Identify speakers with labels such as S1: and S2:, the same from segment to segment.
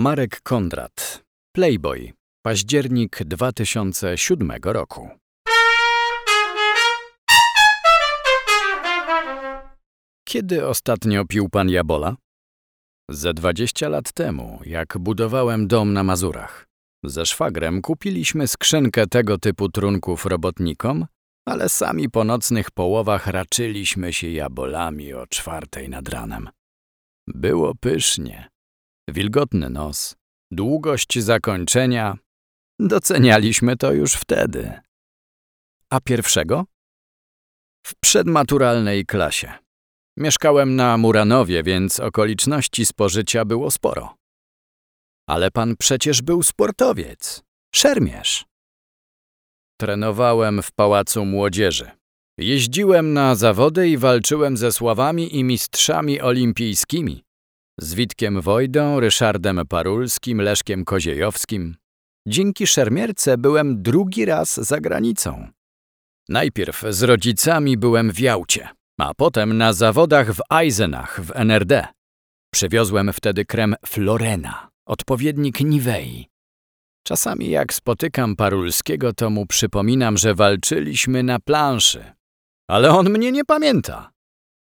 S1: Marek Kondrat, Playboy, październik 2007 roku. Kiedy ostatnio pił pan Jabola? Ze 20 lat temu, jak budowałem dom na Mazurach. Ze szwagrem kupiliśmy skrzynkę tego typu trunków robotnikom, ale sami po nocnych połowach raczyliśmy się jabolami o czwartej nad ranem. Było pysznie. Wilgotny nos, długość zakończenia. Docenialiśmy to już wtedy. A pierwszego? W przedmaturalnej klasie. Mieszkałem na Muranowie, więc okoliczności spożycia było sporo. Ale pan przecież był sportowiec. Szermierz. Trenowałem w Pałacu Młodzieży. Jeździłem na zawody i walczyłem ze sławami i mistrzami olimpijskimi. Z Witkiem Wojdą, Ryszardem Parulskim, Leszkiem Koziejowskim. Dzięki szermierce byłem drugi raz za granicą. Najpierw z rodzicami byłem w Jałcie, a potem na zawodach w Eisenach w NRD. Przywiozłem wtedy krem Florena, odpowiednik Nivei. Czasami jak spotykam Parulskiego, to mu przypominam, że walczyliśmy na planszy. Ale on mnie nie pamięta.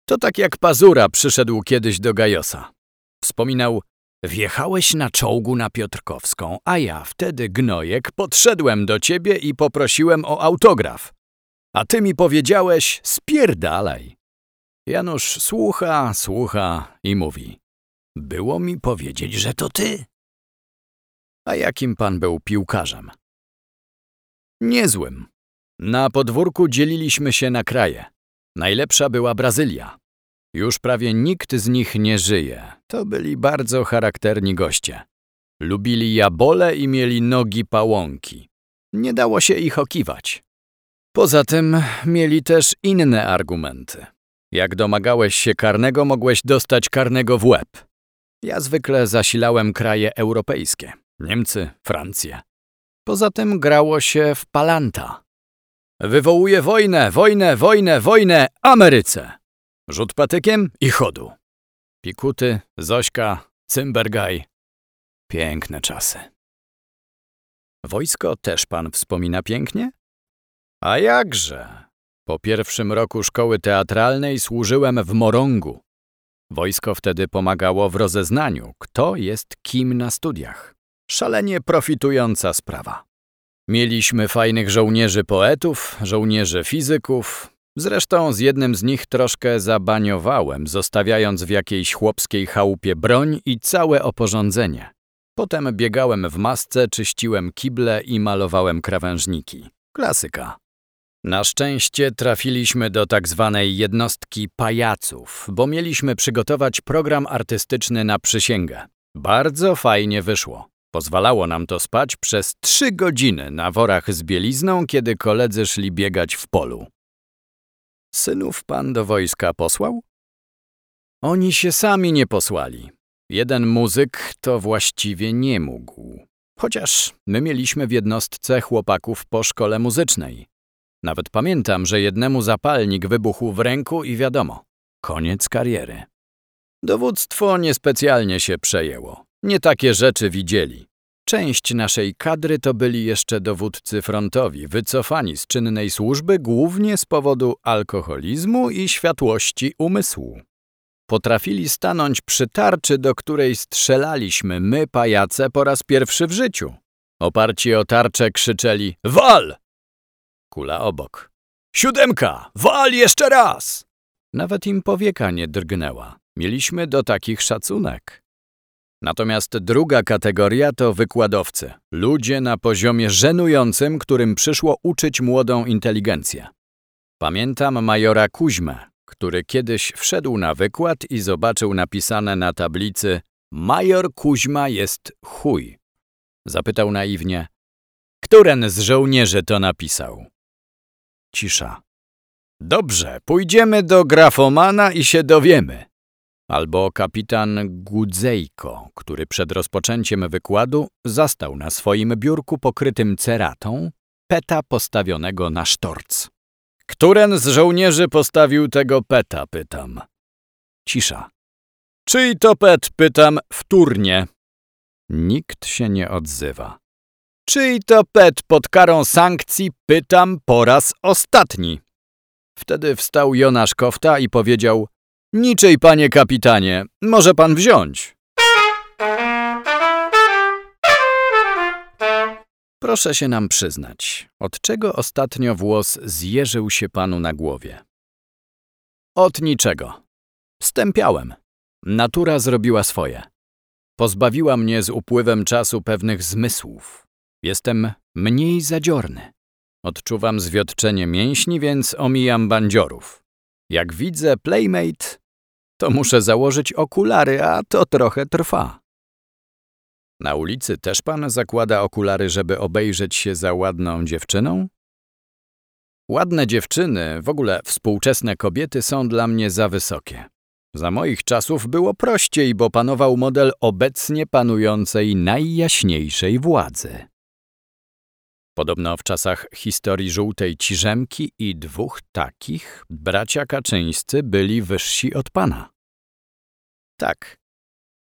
S1: To tak jak Pazura przyszedł kiedyś do Gajosa. Wspominał, wjechałeś na czołgu na Piotrkowską, a ja wtedy, gnojek, podszedłem do ciebie i poprosiłem o autograf. A ty mi powiedziałeś, spierdalaj. Janusz słucha, słucha i mówi, było mi powiedzieć, że to ty. A jakim pan był piłkarzem? Niezłym. Na podwórku dzieliliśmy się na kraje. Najlepsza była Brazylia. Już prawie nikt z nich nie żyje. To byli bardzo charakterni goście. Lubili jabole i mieli nogi pałąki. Nie dało się ich okiwać. Poza tym mieli też inne argumenty. Jak domagałeś się karnego, mogłeś dostać karnego w łeb. Ja zwykle zasilałem kraje europejskie. Niemcy, Francję. Poza tym grało się w palanta. Wywołuje wojnę, wojnę, wojnę, wojnę Ameryce. Rzut patykiem i chodu. Pikuty, Zośka, Cymbergaj. Piękne czasy. Wojsko też pan wspomina pięknie? A jakże? Po pierwszym roku szkoły teatralnej służyłem w Morągu. Wojsko wtedy pomagało w rozeznaniu, kto jest kim na studiach. Szalenie profitująca sprawa. Mieliśmy fajnych żołnierzy poetów, żołnierzy fizyków. Zresztą z jednym z nich troszkę zabaniowałem, zostawiając w jakiejś chłopskiej chałupie broń i całe oporządzenie. Potem biegałem w masce, czyściłem kible i malowałem krawężniki. Klasyka. Na szczęście trafiliśmy do tak zwanej jednostki pajaców, bo mieliśmy przygotować program artystyczny na przysięgę. Bardzo fajnie wyszło. Pozwalało nam to spać przez trzy godziny na worach z bielizną, kiedy koledzy szli biegać w polu. Synów pan do wojska posłał? Oni się sami nie posłali. Jeden muzyk to właściwie nie mógł. Chociaż my mieliśmy w jednostce chłopaków po szkole muzycznej. Nawet pamiętam, że jednemu zapalnik wybuchł w ręku i wiadomo, koniec kariery. Dowództwo niespecjalnie się przejęło. Nie takie rzeczy widzieli. Część naszej kadry to byli jeszcze dowódcy frontowi, wycofani z czynnej służby głównie z powodu alkoholizmu i światłości umysłu. Potrafili stanąć przy tarczy, do której strzelaliśmy my, pajace, po raz pierwszy w życiu. Oparci o tarczę krzyczeli – wal! Kula obok. Siódemka! Wal jeszcze raz! Nawet im powieka nie drgnęła. Mieliśmy do takich szacunek. Natomiast druga kategoria to wykładowcy. Ludzie na poziomie żenującym, którym przyszło uczyć młodą inteligencję. Pamiętam majora Kuźmę, który kiedyś wszedł na wykład i zobaczył napisane na tablicy Major Kuźma jest chuj. Zapytał naiwnie, któren z żołnierzy to napisał? Cisza. Dobrze, pójdziemy do grafomana i się dowiemy. Albo kapitan Gudzejko, który przed rozpoczęciem wykładu zastał na swoim biurku pokrytym ceratą peta postawionego na sztorc. Któren z żołnierzy postawił tego peta, pytam. Cisza. Czyj to pet, pytam, wtórnie. Nikt się nie odzywa. Czyj to pet pod karą sankcji, pytam po raz ostatni. Wtedy wstał Jonasz Kofta i powiedział: Niczej, panie kapitanie, może pan wziąć. Proszę się nam przyznać, od czego ostatnio włos zjeżył się panu na głowie? Od niczego. Stępiałem. Natura zrobiła swoje. Pozbawiła mnie z upływem czasu pewnych zmysłów. Jestem mniej zadziorny. Odczuwam zwiotczenie mięśni, więc omijam bandziorów. Jak widzę Playmate, to muszę założyć okulary, a to trochę trwa. Na ulicy też pan zakłada okulary, żeby obejrzeć się za ładną dziewczyną? Ładne dziewczyny, w ogóle współczesne kobiety są dla mnie za wysokie. Za moich czasów było prościej, bo panował model obecnie panującej najjaśniejszej władzy. Podobno w czasach historii żółtej ciżemki i dwóch takich bracia Kaczyńscy byli wyżsi od pana. Tak.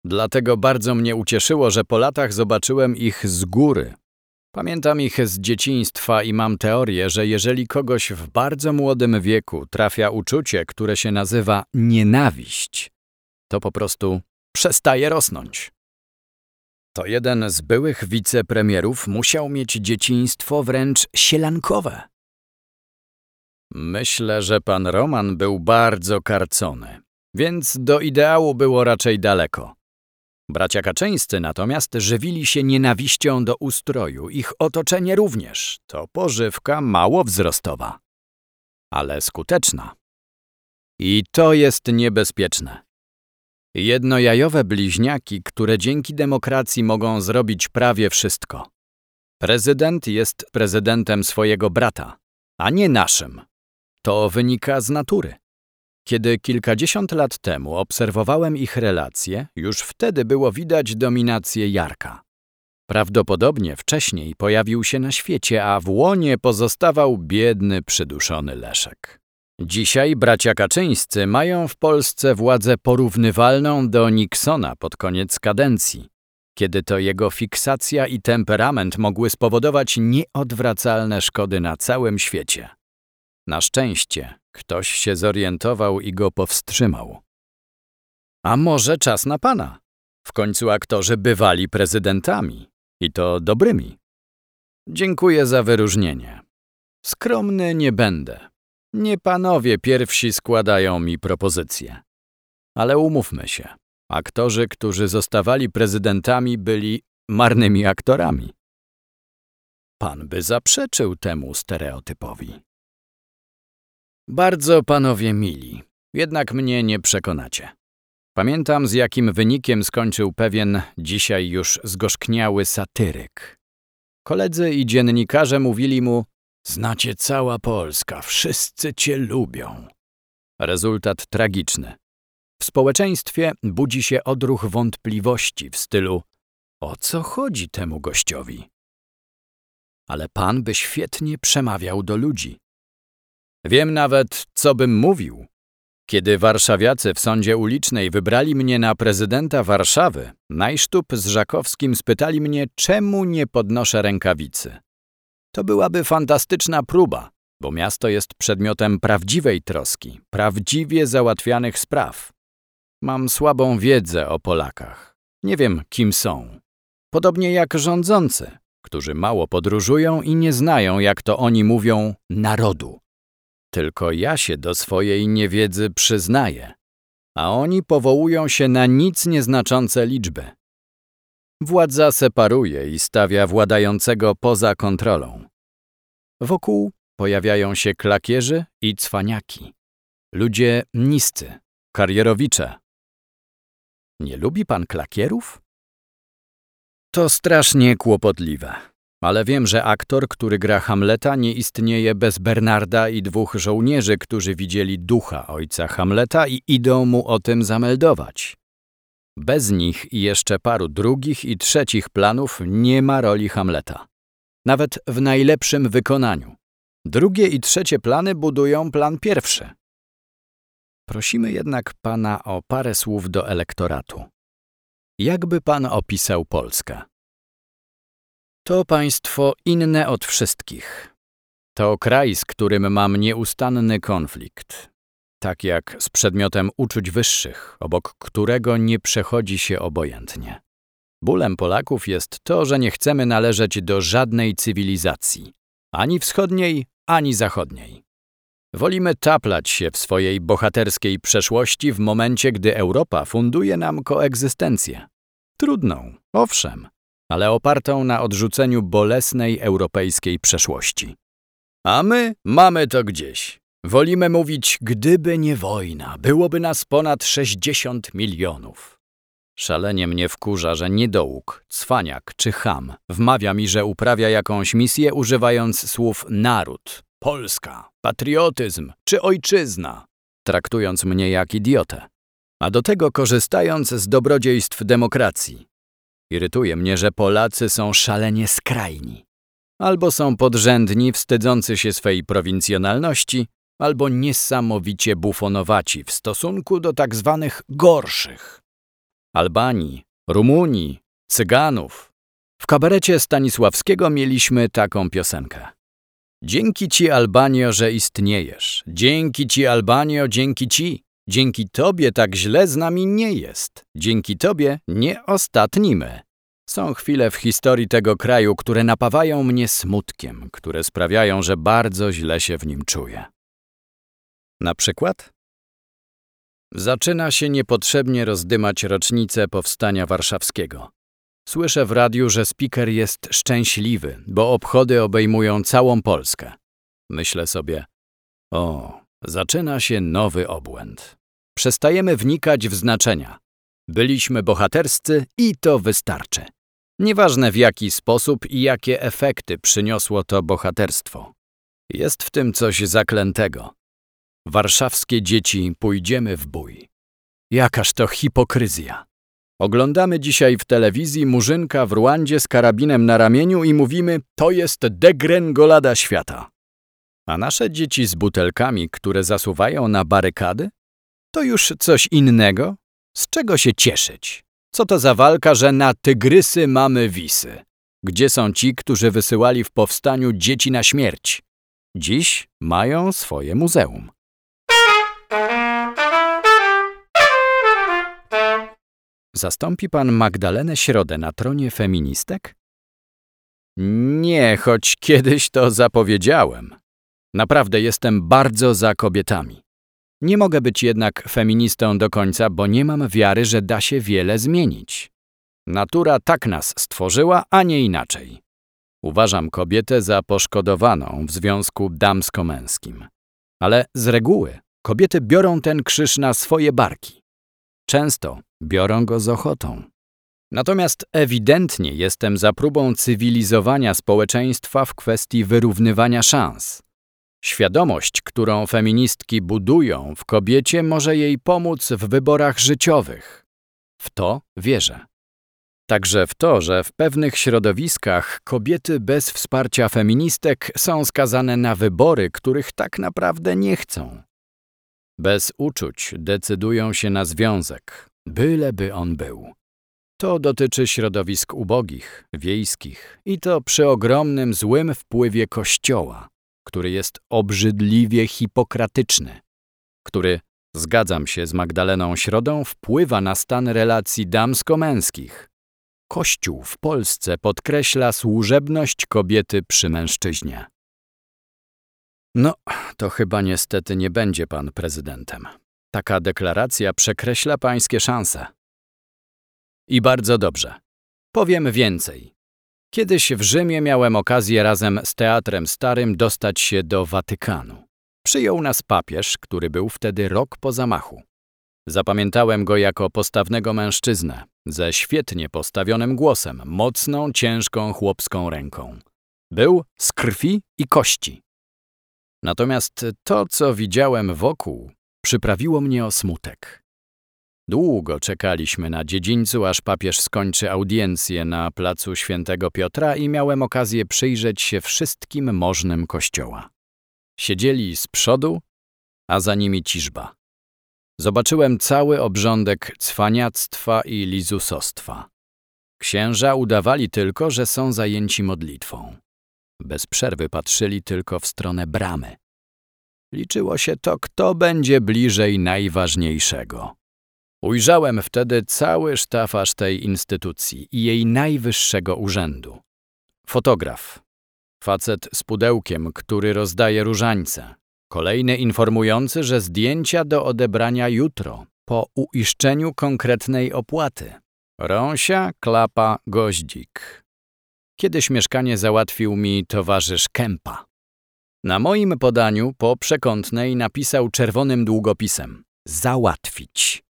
S1: Dlatego bardzo mnie ucieszyło, że po latach zobaczyłem ich z góry. Pamiętam ich z dzieciństwa i mam teorię, że jeżeli kogoś w bardzo młodym wieku trafia uczucie, które się nazywa nienawiść, to po prostu przestaje rosnąć. To jeden z byłych wicepremierów musiał mieć dzieciństwo wręcz sielankowe. Myślę, że pan Roman był bardzo karcony, więc do ideału było raczej daleko. Bracia Kaczyńscy natomiast żywili się nienawiścią do ustroju, ich otoczenie również. To pożywka mało wzrostowa, ale skuteczna. I to jest niebezpieczne. Jednojajowe bliźniaki, które dzięki demokracji mogą zrobić prawie wszystko. Prezydent jest prezydentem swojego brata, a nie naszym. To wynika z natury. Kiedy kilkadziesiąt lat temu obserwowałem ich relacje, już wtedy było widać dominację Jarka. Prawdopodobnie wcześniej pojawił się na świecie, a w łonie pozostawał biedny, przyduszony Leszek. Dzisiaj bracia Kaczyńscy mają w Polsce władzę porównywalną do Nixona pod koniec kadencji, kiedy to jego fiksacja i temperament mogły spowodować nieodwracalne szkody na całym świecie. Na szczęście ktoś się zorientował i go powstrzymał. A może czas na pana? W końcu aktorzy bywali prezydentami i to dobrymi. Dziękuję za wyróżnienie. Skromny nie będę. Nie panowie pierwsi składają mi propozycje. Ale umówmy się, aktorzy, którzy zostawali prezydentami, byli marnymi aktorami. Pan by zaprzeczył temu stereotypowi. Bardzo panowie mili, jednak mnie nie przekonacie. Pamiętam, z jakim wynikiem skończył pewien dzisiaj już zgorzkniały satyryk. Koledzy i dziennikarze mówili mu: Znacie cała Polska, wszyscy cię lubią. Rezultat tragiczny. W społeczeństwie budzi się odruch wątpliwości w stylu: O co chodzi temu gościowi? Ale pan by świetnie przemawiał do ludzi. Wiem nawet, co bym mówił. Kiedy warszawiacy w sądzie ulicznej wybrali mnie na prezydenta Warszawy, Najsztub z Żakowskim spytali mnie, czemu nie podnoszę rękawicy. To byłaby fantastyczna próba, bo miasto jest przedmiotem prawdziwej troski, prawdziwie załatwianych spraw. Mam słabą wiedzę o Polakach. Nie wiem, kim są. Podobnie jak rządzący, którzy mało podróżują i nie znają, jak to oni mówią, narodu. Tylko ja się do swojej niewiedzy przyznaję, a oni powołują się na nic nieznaczące liczby. Władza separuje i stawia władającego poza kontrolą. Wokół pojawiają się klakierzy i cwaniaki. Ludzie niscy, karierowicze. Nie lubi pan klakierów? To strasznie kłopotliwe. Ale wiem, że aktor, który gra Hamleta, nie istnieje bez Bernarda i dwóch żołnierzy, którzy widzieli ducha ojca Hamleta i idą mu o tym zameldować. Bez nich i jeszcze paru drugich i trzecich planów nie ma roli Hamleta. Nawet w najlepszym wykonaniu. Drugie i trzecie plany budują plan pierwszy. Prosimy jednak pana o parę słów do elektoratu. Jakby pan opisał Polskę? To państwo inne od wszystkich. To kraj, z którym mam nieustanny konflikt. Tak jak z przedmiotem uczuć wyższych, obok którego nie przechodzi się obojętnie. Bólem Polaków jest to, że nie chcemy należeć do żadnej cywilizacji, ani wschodniej, ani zachodniej. Wolimy taplać się w swojej bohaterskiej przeszłości w momencie, gdy Europa funduje nam koegzystencję. Trudną, owszem, ale opartą na odrzuceniu bolesnej europejskiej przeszłości. A my mamy to gdzieś. Wolimy mówić, gdyby nie wojna, byłoby nas ponad 60 milionów. Szalenie mnie wkurza, że niedołóg, cwaniak czy cham wmawia mi, że uprawia jakąś misję używając słów naród, Polska, patriotyzm czy ojczyzna, traktując mnie jak idiotę. A do tego korzystając z dobrodziejstw demokracji. Irytuje mnie, że Polacy są szalenie skrajni. Albo są podrzędni, wstydzący się swej prowincjonalności, albo niesamowicie bufonowaci w stosunku do tak zwanych gorszych. Albanii, Rumunii, Cyganów. W kabarecie Stanisławskiego mieliśmy taką piosenkę. Dzięki ci, Albanio, że istniejesz. Dzięki ci, Albanio, dzięki ci. Dzięki tobie tak źle z nami nie jest. Dzięki tobie nie ostatnimy. Są chwile w historii tego kraju, które napawają mnie smutkiem, które sprawiają, że bardzo źle się w nim czuję. Na przykład? Zaczyna się niepotrzebnie rozdymać rocznicę powstania warszawskiego. Słyszę w radiu, że speaker jest szczęśliwy, bo obchody obejmują całą Polskę. Myślę sobie, o, zaczyna się nowy obłęd. Przestajemy wnikać w znaczenia. Byliśmy bohaterscy i to wystarczy. Nieważne w jaki sposób i jakie efekty przyniosło to bohaterstwo. Jest w tym coś zaklętego. Warszawskie dzieci pójdziemy w bój. Jakaż to hipokryzja. Oglądamy dzisiaj w telewizji murzynka w Ruandzie z karabinem na ramieniu i mówimy, to jest degrengolada świata. A nasze dzieci z butelkami, które zasuwają na barykady? To już coś innego? Z czego się cieszyć? Co to za walka, że na tygrysy mamy wisy? Gdzie są ci, którzy wysyłali w powstaniu dzieci na śmierć? Dziś mają swoje muzeum. Zastąpi pan Magdalenę Środę na tronie feministek? Nie, choć kiedyś to zapowiedziałem. Naprawdę jestem bardzo za kobietami. Nie mogę być jednak feministą do końca, bo nie mam wiary, że da się wiele zmienić. Natura tak nas stworzyła, a nie inaczej. Uważam kobietę za poszkodowaną w związku damsko-męskim. Ale z reguły kobiety biorą ten krzyż na swoje barki. Często biorą go z ochotą. Natomiast ewidentnie jestem za próbą cywilizowania społeczeństwa w kwestii wyrównywania szans. Świadomość, którą feministki budują w kobiecie, może jej pomóc w wyborach życiowych. W to wierzę. Także w to, że w pewnych środowiskach kobiety bez wsparcia feministek są skazane na wybory, których tak naprawdę nie chcą. Bez uczuć decydują się na związek, byleby on był. To dotyczy środowisk ubogich, wiejskich i to przy ogromnym złym wpływie Kościoła, który jest obrzydliwie hipokratyczny, który, zgadzam się z Magdaleną Środą, wpływa na stan relacji damsko-męskich. Kościół w Polsce podkreśla służebność kobiety przy mężczyźnie. No, to chyba niestety nie będzie pan prezydentem. Taka deklaracja przekreśla pańskie szanse. I bardzo dobrze. Powiem więcej. Kiedyś w Rzymie miałem okazję razem z Teatrem Starym dostać się do Watykanu. Przyjął nas papież, który był wtedy rok po zamachu. Zapamiętałem go jako postawnego mężczyznę, ze świetnie postawionym głosem, mocną, ciężką chłopską ręką. Był z krwi i kości. Natomiast to, co widziałem wokół, przyprawiło mnie o smutek. Długo czekaliśmy na dziedzińcu, aż papież skończy audiencję na placu Świętego Piotra i miałem okazję przyjrzeć się wszystkim możnym kościoła. Siedzieli z przodu, a za nimi ciżba. zobaczyłem cały obrządek cwaniactwa i lizusostwa. Księża udawali tylko, że są zajęci modlitwą. Bez przerwy patrzyli tylko w stronę bramy. Liczyło się to, kto będzie bliżej najważniejszego. Ujrzałem wtedy cały sztafaż tej instytucji i jej najwyższego urzędu. Fotograf. Facet z pudełkiem, który rozdaje różańce. Kolejny informujący, że zdjęcia do odebrania jutro, po uiszczeniu konkretnej opłaty. Rąsia, klapa, goździk. Kiedyś mieszkanie załatwił mi towarzysz Kępa. Na moim podaniu po przekątnej napisał czerwonym długopisem załatwić.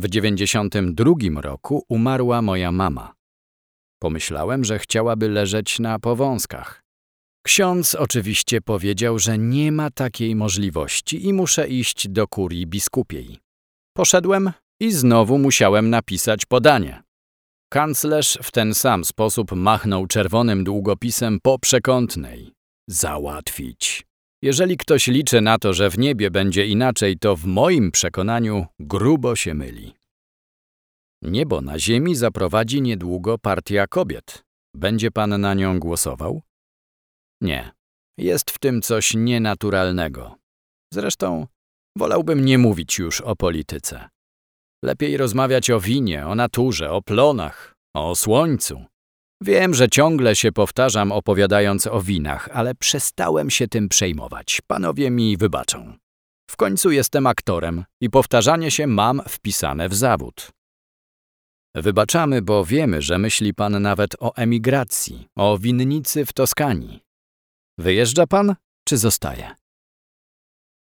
S1: W dziewięćdziesiątym drugim roku umarła moja mama. Pomyślałem, że chciałaby leżeć na powązkach. Ksiądz oczywiście powiedział, że nie ma takiej możliwości i muszę iść do kurii biskupiej. Poszedłem i znowu musiałem napisać podanie. Kanclerz w ten sam sposób machnął czerwonym długopisem po przekątnej. Załatwić. Jeżeli ktoś liczy na to, że w niebie będzie inaczej, to w moim przekonaniu grubo się myli. Niebo na ziemi zaprowadzi niedługo partia kobiet. Będzie pan na nią głosował? Nie. Jest w tym coś nienaturalnego. Zresztą wolałbym nie mówić już o polityce. Lepiej rozmawiać o winie, o naturze, o plonach, o słońcu. Wiem, że ciągle się powtarzam opowiadając o winach, ale przestałem się tym przejmować. Panowie mi wybaczą. W końcu jestem aktorem i powtarzanie się mam wpisane w zawód. Wybaczamy, bo wiemy, że myśli pan nawet o emigracji, o winnicy w Toskanii. Wyjeżdża pan, czy zostaje?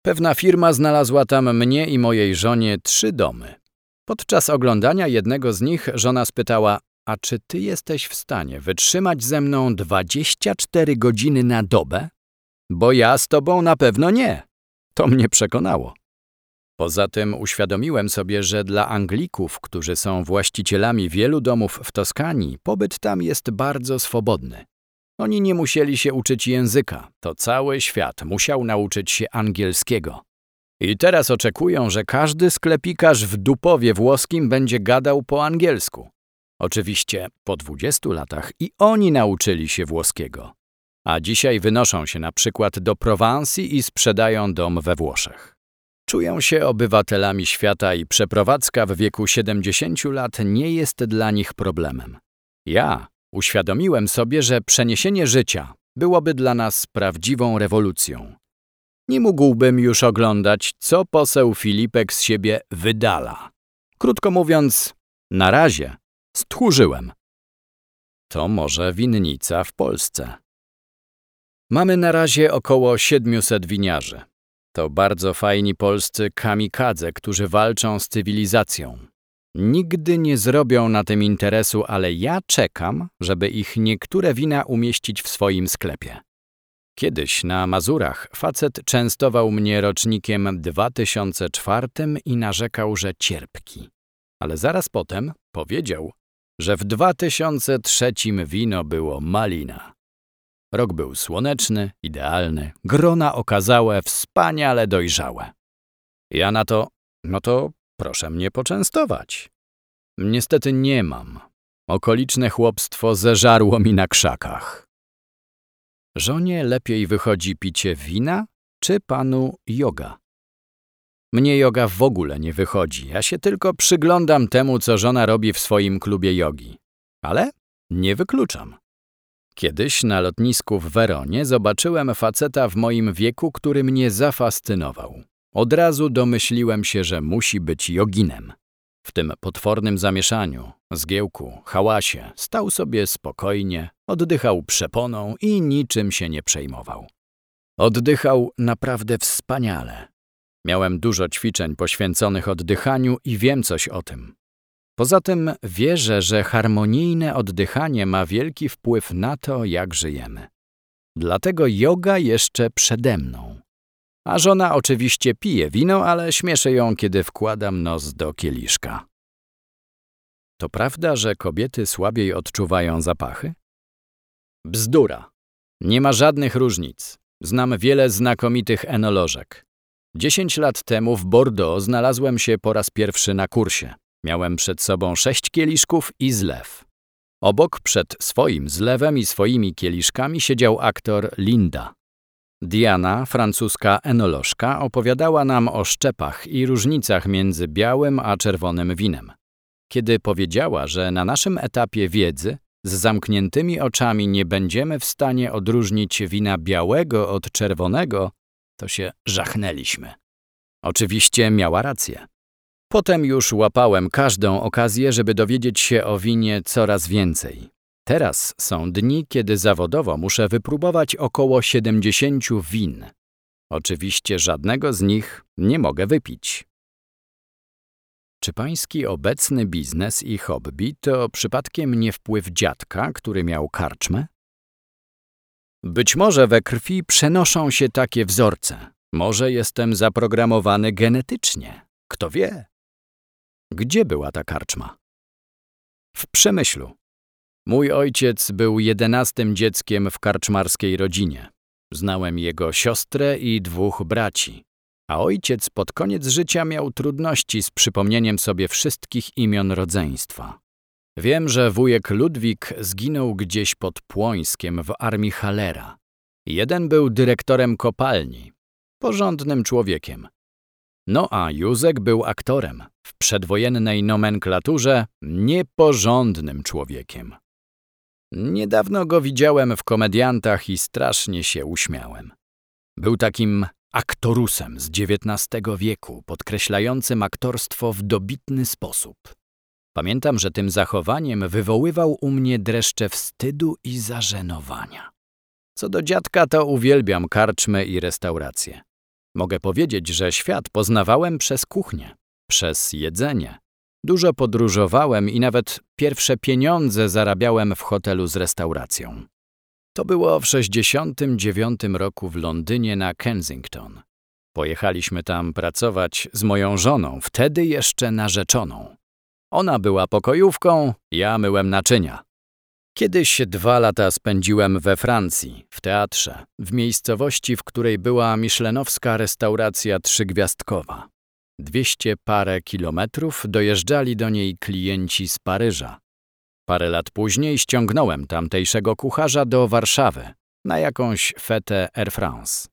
S1: Pewna firma znalazła tam mnie i mojej żonie trzy domy. Podczas oglądania jednego z nich żona spytała, a czy ty jesteś w stanie wytrzymać ze mną 24 godziny na dobę? Bo ja z tobą na pewno nie. To mnie przekonało. Poza tym uświadomiłem sobie, że dla Anglików, którzy są właścicielami wielu domów w Toskanii, pobyt tam jest bardzo swobodny. Oni nie musieli się uczyć języka, to cały świat musiał nauczyć się angielskiego. I teraz oczekują, że każdy sklepikarz w Dupowie włoskim będzie gadał po angielsku. Oczywiście po 20 latach i oni nauczyli się włoskiego. A dzisiaj wynoszą się na przykład do Prowansji i sprzedają dom we Włoszech. Czują się obywatelami świata i przeprowadzka w wieku 70 lat nie jest dla nich problemem. Ja uświadomiłem sobie, że przeniesienie życia byłoby dla nas prawdziwą rewolucją. Nie mógłbym już oglądać, co poseł Filipek z siebie wydala. Krótko mówiąc, na razie stchórzyłem. To może winnica w Polsce. Mamy na razie około 700 winiarzy. To bardzo fajni polscy kamikadze, którzy walczą z cywilizacją. Nigdy nie zrobią na tym interesu, ale ja czekam, żeby ich niektóre wina umieścić w swoim sklepie. Kiedyś na Mazurach facet częstował mnie rocznikiem 2004 i narzekał, że cierpki. Ale zaraz potem powiedział, że w 2003 wino było malina. Rok był słoneczny, idealny, grona okazałe, wspaniale dojrzałe. Ja na to, no to proszę mnie poczęstować. Niestety nie mam. Okoliczne chłopstwo zeżarło mi na krzakach. Żonie lepiej wychodzi picie wina, czy panu yoga? Mnie yoga w ogóle nie wychodzi, ja się tylko przyglądam temu, co żona robi w swoim klubie jogi. Ale nie wykluczam. Kiedyś na lotnisku w Weronie zobaczyłem faceta w moim wieku, który mnie zafascynował. Od razu domyśliłem się, że musi być joginem. W tym potwornym zamieszaniu, zgiełku, hałasie stał sobie spokojnie, oddychał przeponą i niczym się nie przejmował. Oddychał naprawdę wspaniale. Miałem dużo ćwiczeń poświęconych oddychaniu i wiem coś o tym. Poza tym wierzę, że harmonijne oddychanie ma wielki wpływ na to, jak żyjemy. Dlatego yoga jeszcze przede mną. A żona oczywiście pije wino, ale śmieszę ją, kiedy wkładam nos do kieliszka. To prawda, że kobiety słabiej odczuwają zapachy? Bzdura. Nie ma żadnych różnic. Znam wiele znakomitych enolożek. Dziesięć lat temu w Bordeaux znalazłem się po raz pierwszy na kursie. Miałem przed sobą sześć kieliszków i zlew. Obok przed swoim zlewem i swoimi kieliszkami siedział aktor Linda. Diana, francuska enolożka, opowiadała nam o szczepach i różnicach między białym a czerwonym winem. Kiedy powiedziała, że na naszym etapie wiedzy z zamkniętymi oczami nie będziemy w stanie odróżnić wina białego od czerwonego, to się żachnęliśmy. Oczywiście miała rację. Potem już łapałem każdą okazję, żeby dowiedzieć się o winie coraz więcej. Teraz są dni, kiedy zawodowo muszę wypróbować około 70 win. Oczywiście żadnego z nich nie mogę wypić. Czy pański obecny biznes i hobby to przypadkiem nie wpływ dziadka, który miał karczmę? Być może we krwi przenoszą się takie wzorce. Może jestem zaprogramowany genetycznie. Kto wie? Gdzie była ta karczma? W Przemyślu. Mój ojciec był jedenastym dzieckiem w karczmarskiej rodzinie. Znałem jego siostrę i dwóch braci. A ojciec pod koniec życia miał trudności z przypomnieniem sobie wszystkich imion rodzeństwa. Wiem, że wujek Ludwik zginął gdzieś pod Płońskiem w armii Halera. Jeden był dyrektorem kopalni, porządnym człowiekiem. No a Józek był aktorem, w przedwojennej nomenklaturze nieporządnym człowiekiem. Niedawno go widziałem w komediantach i strasznie się uśmiałem. Był takim aktorusem z XIX wieku, podkreślającym aktorstwo w dobitny sposób. Pamiętam, że tym zachowaniem wywoływał u mnie dreszcze wstydu i zażenowania. Co do dziadka, to uwielbiam karczmy i restauracje. Mogę powiedzieć, że świat poznawałem przez kuchnię, przez jedzenie. Dużo podróżowałem i nawet pierwsze pieniądze zarabiałem w hotelu z restauracją. To było w 69 roku w Londynie na Kensington. Pojechaliśmy tam pracować z moją żoną, wtedy jeszcze narzeczoną. Ona była pokojówką, ja myłem naczynia. Kiedyś dwa lata spędziłem we Francji, w teatrze, w miejscowości, w której była miszlenowska restauracja trzygwiazdkowa. Dwieście parę kilometrów dojeżdżali do niej klienci z Paryża. Parę lat później ściągnąłem tamtejszego kucharza do Warszawy na jakąś fetę Air France.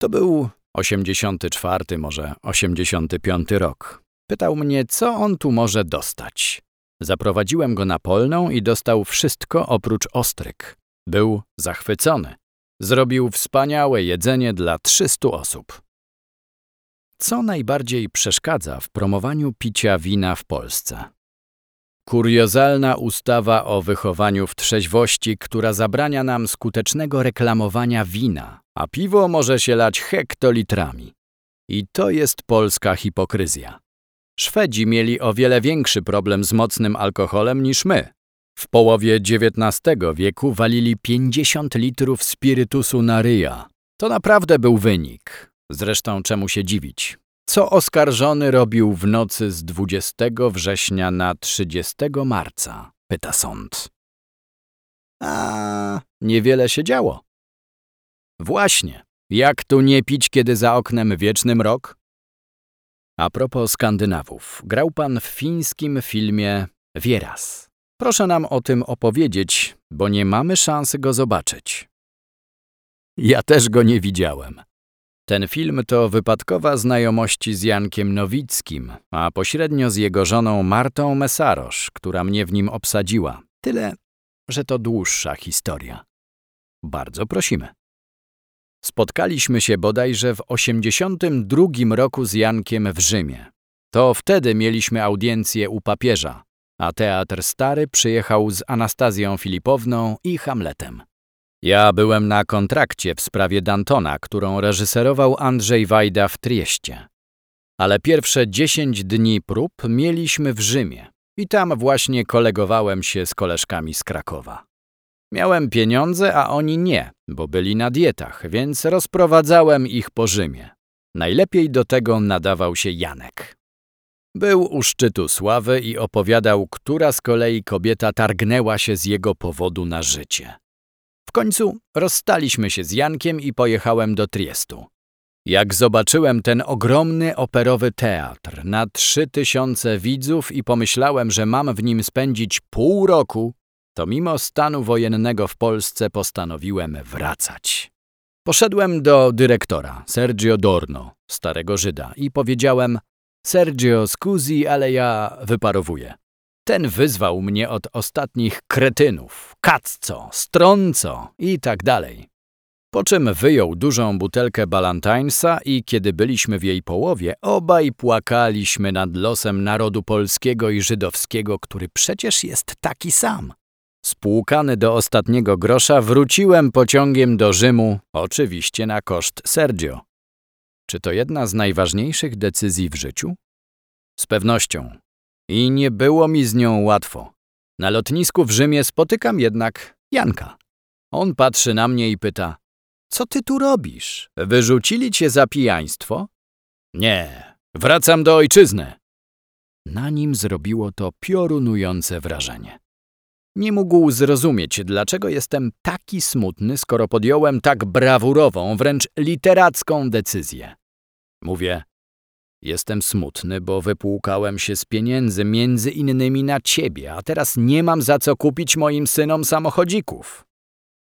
S1: To był 84, może 85 rok. Pytał mnie, co on tu może dostać. Zaprowadziłem go na polną i dostał wszystko oprócz ostryk. Był zachwycony. Zrobił wspaniałe jedzenie dla 300 osób. Co najbardziej przeszkadza w promowaniu picia wina w Polsce? Kuriozalna ustawa o wychowaniu w trzeźwości, która zabrania nam skutecznego reklamowania wina, a piwo może się lać hektolitrami. I to jest polska hipokryzja. Szwedzi mieli o wiele większy problem z mocnym alkoholem niż my. W połowie XIX wieku walili 50 litrów spirytusu na ryja. To naprawdę był wynik. Zresztą czemu się dziwić? Co oskarżony robił w nocy z 20 września na 30 marca? Pyta sąd. A niewiele się działo. Właśnie, jak tu nie pić, kiedy za oknem wieczny mrok? A propos Skandynawów, grał pan w fińskim filmie Wieras. Proszę nam o tym opowiedzieć, bo nie mamy szansy go zobaczyć. Ja też go nie widziałem. Ten film to wypadkowa znajomości z Jankiem Nowickim, a pośrednio z jego żoną Martą Mesarosz, która mnie w nim obsadziła. Tyle, że to dłuższa historia. Bardzo prosimy. Spotkaliśmy się bodajże w 82 roku z Jankiem w Rzymie. To wtedy mieliśmy audiencję u papieża, a Teatr Stary przyjechał z Anastazją Filipowną i Hamletem. Ja byłem na kontrakcie w sprawie Dantona, którą reżyserował Andrzej Wajda w Trieście. Ale pierwsze 10 dni prób mieliśmy w Rzymie i tam właśnie kolegowałem się z koleżkami z Krakowa. Miałem pieniądze, a oni nie, bo byli na dietach, więc rozprowadzałem ich po Rzymie. Najlepiej do tego nadawał się Janek. Był u szczytu sławy i opowiadał, która z kolei kobieta targnęła się z jego powodu na życie. W końcu rozstaliśmy się z Jankiem i pojechałem do Triestu. Jak zobaczyłem ten ogromny operowy teatr na trzy tysiące widzów i pomyślałem, że mam w nim spędzić pół roku, to mimo stanu wojennego w Polsce postanowiłem wracać. Poszedłem do dyrektora, Sergio Dorno, starego Żyda, i powiedziałem: Sergio, scusi, ale ja wyparowuję. Ten wyzwał mnie od ostatnich kretynów, kacco, stronco i tak dalej. Po czym wyjął dużą butelkę Ballantinesa i kiedy byliśmy w jej połowie, obaj płakaliśmy nad losem narodu polskiego i żydowskiego, który przecież jest taki sam. Spłukany do ostatniego grosza, wróciłem pociągiem do Rzymu, oczywiście na koszt Sergio. Czy to jedna z najważniejszych decyzji w życiu? Z pewnością. I nie było mi z nią łatwo. Na lotnisku w Rzymie spotykam jednak Janka. On patrzy na mnie i pyta: Co ty tu robisz? Wyrzucili cię za pijaństwo? Nie, wracam do ojczyzny. Na nim zrobiło to piorunujące wrażenie. Nie mógł zrozumieć, dlaczego jestem taki smutny, skoro podjąłem tak brawurową, wręcz literacką decyzję. Mówię, jestem smutny, bo wypłukałem się z pieniędzy między innymi na ciebie, a teraz nie mam za co kupić moim synom samochodzików.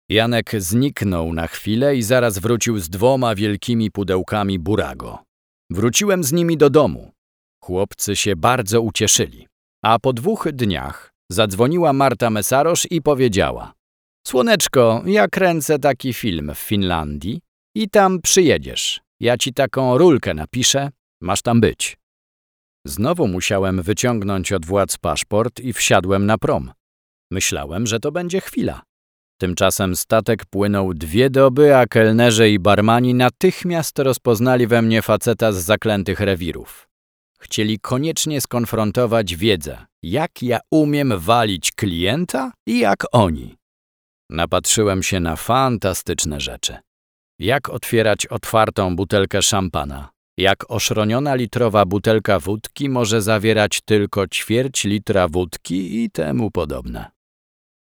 S1: Janek zniknął na chwilę i zaraz wrócił z dwoma wielkimi pudełkami burago. Wróciłem z nimi do domu. Chłopcy się bardzo ucieszyli. A po dwóch dniach Zadzwoniła Marta Mesarosz i powiedziała: Słoneczko, ja kręcę taki film w Finlandii i tam przyjedziesz. Ja ci taką rulkę napiszę, masz tam być. Znowu musiałem wyciągnąć od władz paszport i wsiadłem na prom. Myślałem, że to będzie chwila. Tymczasem statek płynął dwie doby, a kelnerzy i barmani natychmiast rozpoznali we mnie faceta z zaklętych rewirów. Chcieli koniecznie skonfrontować wiedzę, jak ja umiem walić klienta i jak oni. Napatrzyłem się na fantastyczne rzeczy. Jak otwierać otwartą butelkę szampana, jak oszroniona litrowa butelka wódki może zawierać tylko ćwierć litra wódki i temu podobne.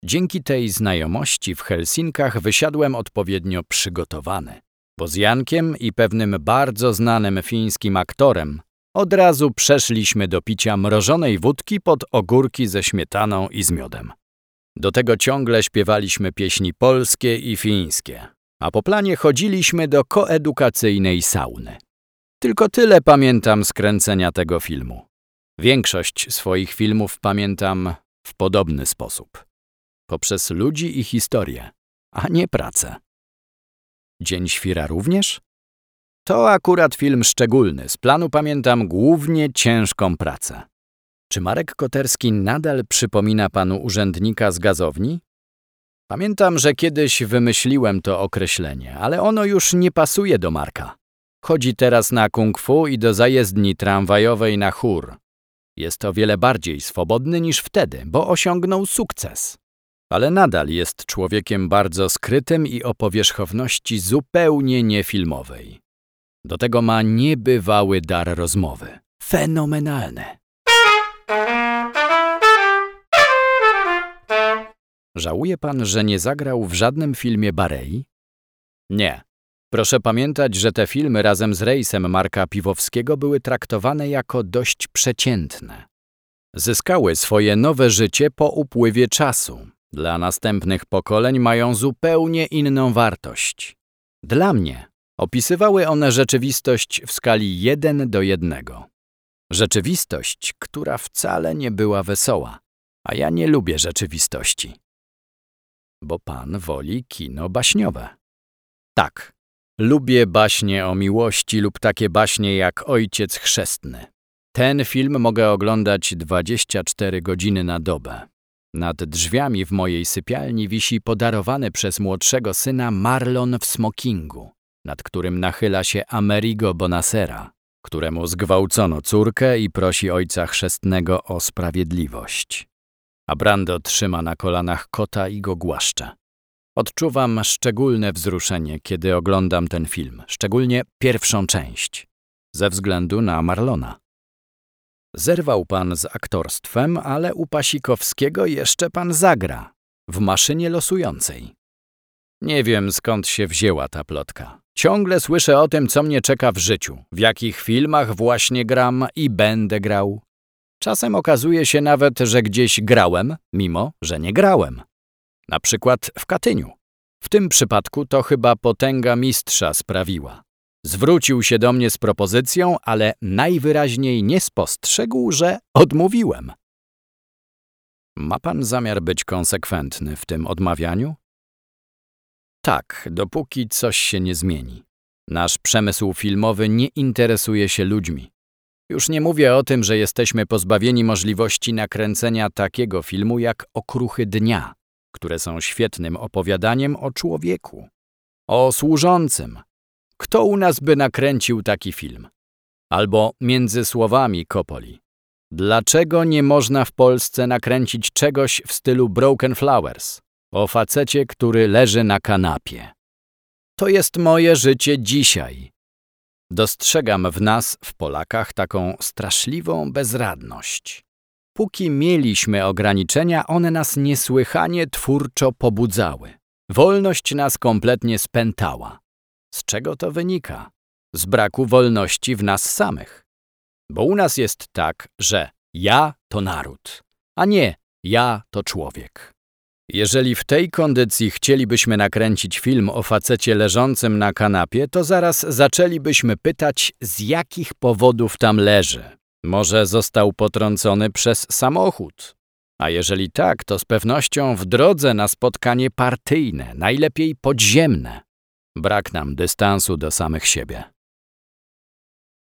S1: Dzięki tej znajomości w Helsinkach wysiadłem odpowiednio przygotowany, bo z Jankiem i pewnym bardzo znanym fińskim aktorem od razu przeszliśmy do picia mrożonej wódki pod ogórki ze śmietaną i z miodem. Do tego ciągle śpiewaliśmy pieśni polskie i fińskie, a po planie chodziliśmy do koedukacyjnej sauny. Tylko tyle pamiętam z kręcenia tego filmu. Większość swoich filmów pamiętam w podobny sposób. Poprzez ludzi i historię, a nie pracę. Dzień Świra również? To akurat film szczególny. Z planu pamiętam głównie ciężką pracę. Czy Marek Koterski nadal przypomina panu urzędnika z gazowni? Pamiętam, że kiedyś wymyśliłem to określenie, ale ono już nie pasuje do Marka. Chodzi teraz na kung fu i do zajezdni tramwajowej na chór. Jest o wiele bardziej swobodny niż wtedy, bo osiągnął sukces. Ale nadal jest człowiekiem bardzo skrytym i o powierzchowności zupełnie niefilmowej. Do tego ma niebywały dar rozmowy. Fenomenalny. Żałuje pan, że nie zagrał w żadnym filmie Barei? Nie. Proszę pamiętać, że te filmy razem z rejsem Marka Piwowskiego były traktowane jako dość przeciętne. Zyskały swoje nowe życie po upływie czasu. Dla następnych pokoleń mają zupełnie inną wartość. Dla mnie Opisywały one rzeczywistość w skali 1 do 1. Rzeczywistość, która wcale nie była wesoła, a ja nie lubię rzeczywistości. Bo pan woli kino baśniowe. Tak, lubię baśnie o miłości lub takie baśnie jak Ojciec Chrzestny. Ten film mogę oglądać 24 godziny na dobę. Nad drzwiami w mojej sypialni wisi podarowany przez młodszego syna Marlon w smokingu nad którym nachyla się Amerigo Bonasera, któremu zgwałcono córkę i prosi ojca chrzestnego o sprawiedliwość. A Brando trzyma na kolanach kota i go głaszcze. Odczuwam szczególne wzruszenie, kiedy oglądam ten film, szczególnie pierwszą część, ze względu na Marlona. Zerwał pan z aktorstwem, ale u Pasikowskiego jeszcze pan zagra, w maszynie losującej. Nie wiem skąd się wzięła ta plotka. Ciągle słyszę o tym, co mnie czeka w życiu, w jakich filmach właśnie gram i będę grał. Czasem okazuje się nawet, że gdzieś grałem, mimo że nie grałem. Na przykład w Katyniu. W tym przypadku to chyba potęga mistrza sprawiła. Zwrócił się do mnie z propozycją, ale najwyraźniej nie spostrzegł, że odmówiłem. Ma pan zamiar być konsekwentny w tym odmawianiu? Tak, dopóki coś się nie zmieni. Nasz przemysł filmowy nie interesuje się ludźmi. Już nie mówię o tym, że jesteśmy pozbawieni możliwości nakręcenia takiego filmu jak Okruchy Dnia, które są świetnym opowiadaniem o człowieku, o służącym. Kto u nas by nakręcił taki film? Albo między słowami Kopoli. Dlaczego nie można w Polsce nakręcić czegoś w stylu Broken Flowers? O facecie, który leży na kanapie. To jest moje życie dzisiaj. Dostrzegam w nas, w Polakach, taką straszliwą bezradność. Póki mieliśmy ograniczenia, one nas niesłychanie twórczo pobudzały. Wolność nas kompletnie spętała. Z czego to wynika? Z braku wolności w nas samych. Bo u nas jest tak, że ja to naród, a nie ja to człowiek. Jeżeli w tej kondycji chcielibyśmy nakręcić film o facecie leżącym na kanapie, to zaraz zaczęlibyśmy pytać, z jakich powodów tam leży. Może został potrącony przez samochód. A jeżeli tak, to z pewnością w drodze na spotkanie partyjne, najlepiej podziemne. Brak nam dystansu do samych siebie.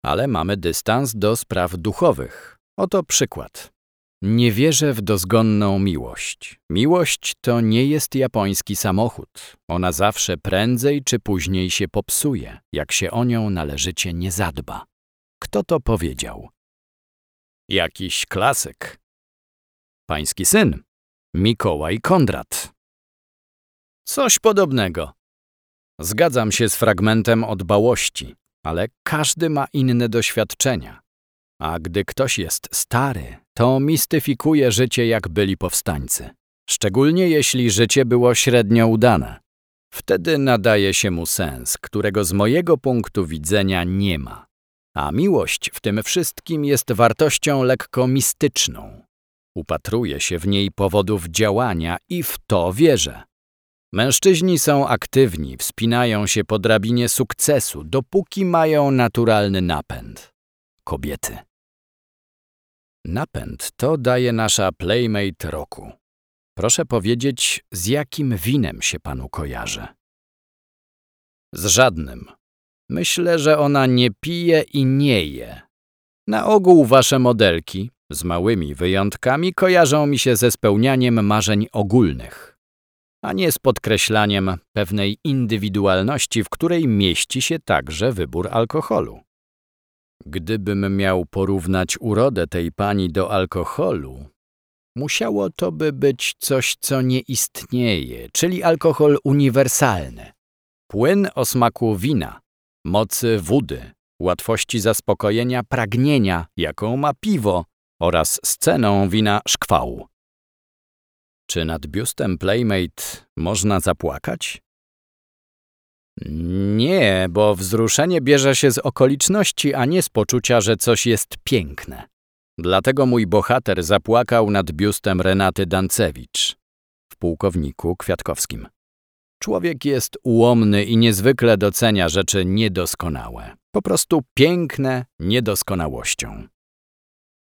S1: Ale mamy dystans do spraw duchowych. Oto przykład. Nie wierzę w dozgonną miłość. Miłość to nie jest japoński samochód. Ona zawsze prędzej czy później się popsuje, jak się o nią należycie nie zadba. Kto to powiedział? Jakiś klasyk. Pański syn, Mikołaj Kondrat. Coś podobnego. Zgadzam się z fragmentem o dbałości, ale każdy ma inne doświadczenia. A gdy ktoś jest stary, to mistyfikuje życie jak byli powstańcy. Szczególnie jeśli życie było średnio udane. Wtedy nadaje się mu sens, którego z mojego punktu widzenia nie ma. A miłość w tym wszystkim jest wartością lekko mistyczną. Upatruję się w niej powodów działania i w to wierzę. Mężczyźni są aktywni, wspinają się po drabinie sukcesu, dopóki mają naturalny napęd. Kobiety. Napęd to daje nasza Playmate roku. Proszę powiedzieć, z jakim winem się panu kojarzy? Z żadnym. Myślę, że ona nie pije i nie je. Na ogół wasze modelki, z małymi wyjątkami, kojarzą mi się ze spełnianiem marzeń ogólnych, a nie z podkreślaniem pewnej indywidualności, w której mieści się także wybór alkoholu. Gdybym miał porównać urodę tej pani do alkoholu, musiało to by być coś, co nie istnieje, czyli alkohol uniwersalny. Płyn o smaku wina, mocy wody, łatwości zaspokojenia pragnienia, jaką ma piwo, oraz sceną wina szkwału. Czy nad biustem Playmate można zapłakać? Nie, bo wzruszenie bierze się z okoliczności, a nie z poczucia, że coś jest piękne. Dlatego mój bohater zapłakał nad biustem Renaty Dancewicz w pułkowniku Kwiatkowskim. Człowiek jest ułomny i niezwykle docenia rzeczy niedoskonałe. Po prostu piękne niedoskonałością.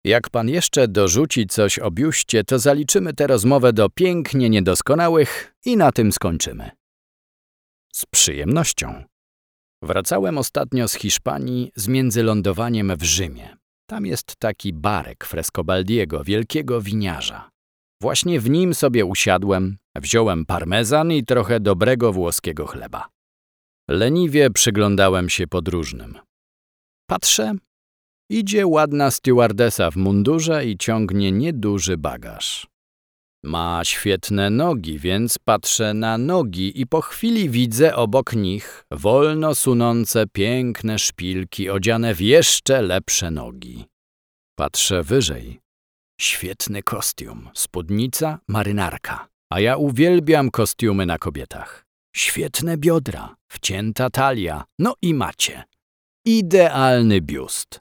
S1: Jak pan jeszcze dorzuci coś o biuście, to zaliczymy tę rozmowę do pięknie niedoskonałych i na tym skończymy. Z przyjemnością. Wracałem ostatnio z Hiszpanii z międzylądowaniem w Rzymie. Tam jest taki barek Frescobaldiego, wielkiego winiarza. Właśnie w nim sobie usiadłem, wziąłem parmezan i trochę dobrego włoskiego chleba. Leniwie przyglądałem się podróżnym. Patrzę, idzie ładna stewardesa w mundurze i ciągnie nieduży bagaż. Ma świetne nogi, więc patrzę na nogi i po chwili widzę obok nich wolno sunące piękne szpilki odziane w jeszcze lepsze nogi. Patrzę wyżej. Świetny kostium, spódnica, marynarka. A ja uwielbiam kostiumy na kobietach. Świetne biodra, wcięta talia, no i macie. Idealny biust.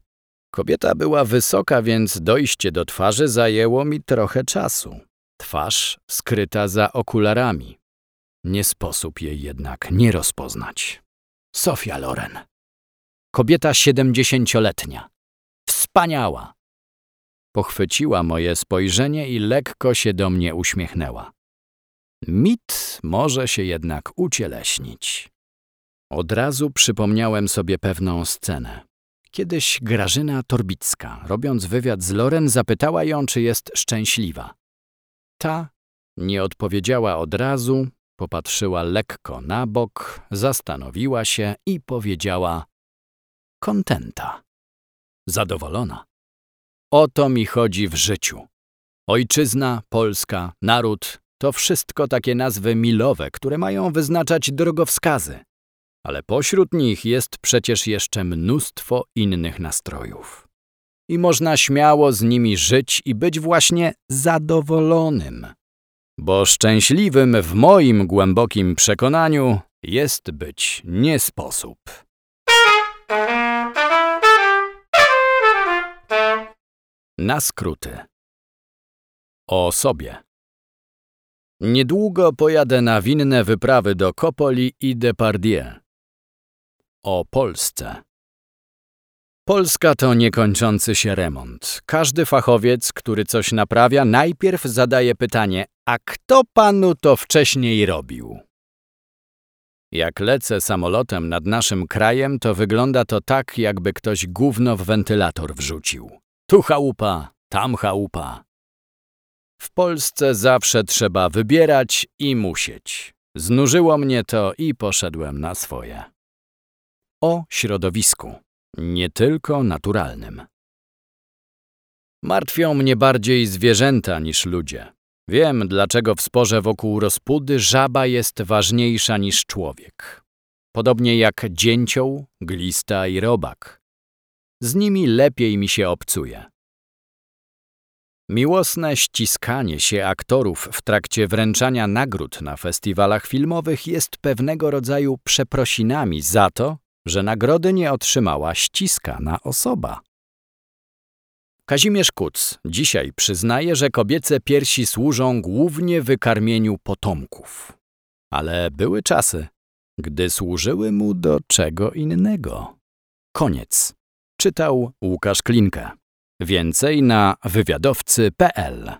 S1: Kobieta była wysoka, więc dojście do twarzy zajęło mi trochę czasu. Twarz skryta za okularami. Nie sposób jej jednak nie rozpoznać. Sofia Loren. Kobieta siedemdziesięcioletnia. Wspaniała. Pochwyciła moje spojrzenie i lekko się do mnie uśmiechnęła. Mit może się jednak ucieleśnić. Od razu przypomniałem sobie pewną scenę. Kiedyś Grażyna Torbicka, robiąc wywiad z Loren, zapytała ją, czy jest szczęśliwa. Ta nie odpowiedziała od razu, popatrzyła lekko na bok, zastanowiła się i powiedziała: Kontenta. Zadowolona. O to mi chodzi w życiu. Ojczyzna, Polska, naród to wszystko takie nazwy milowe, które mają wyznaczać drogowskazy. Ale pośród nich jest przecież jeszcze mnóstwo innych nastrojów. I można śmiało z nimi żyć i być właśnie zadowolonym. Bo szczęśliwym w moim głębokim przekonaniu jest być nie sposób. Na skróty. O sobie. Niedługo pojadę na winne wyprawy do Kopoli i Depardieu. O Polsce. Polska to niekończący się remont. Każdy fachowiec, który coś naprawia, najpierw zadaje pytanie: A kto panu to wcześniej robił? Jak lecę samolotem nad naszym krajem, to wygląda to tak, jakby ktoś gówno w wentylator wrzucił. Tu chałupa, tam chałupa. W Polsce zawsze trzeba wybierać i musieć. Znużyło mnie to i poszedłem na swoje. O środowisku, nie tylko naturalnym. Martwią mnie bardziej zwierzęta niż ludzie. Wiem, dlaczego w sporze wokół rozpudy żaba jest ważniejsza niż człowiek. Podobnie jak dzięcioł, glista i robak. Z nimi lepiej mi się obcuje. Miłosne ściskanie się aktorów w trakcie wręczania nagród na festiwalach filmowych jest pewnego rodzaju przeprosinami za to, że nagrody nie otrzymała ściskana osoba. Kazimierz Kuc dzisiaj przyznaje, że kobiece piersi służą głównie wykarmieniu potomków. Ale były czasy, gdy służyły mu do czego innego. Koniec. Czytał Łukasz Klinkę. Więcej na wywiadowcy.pl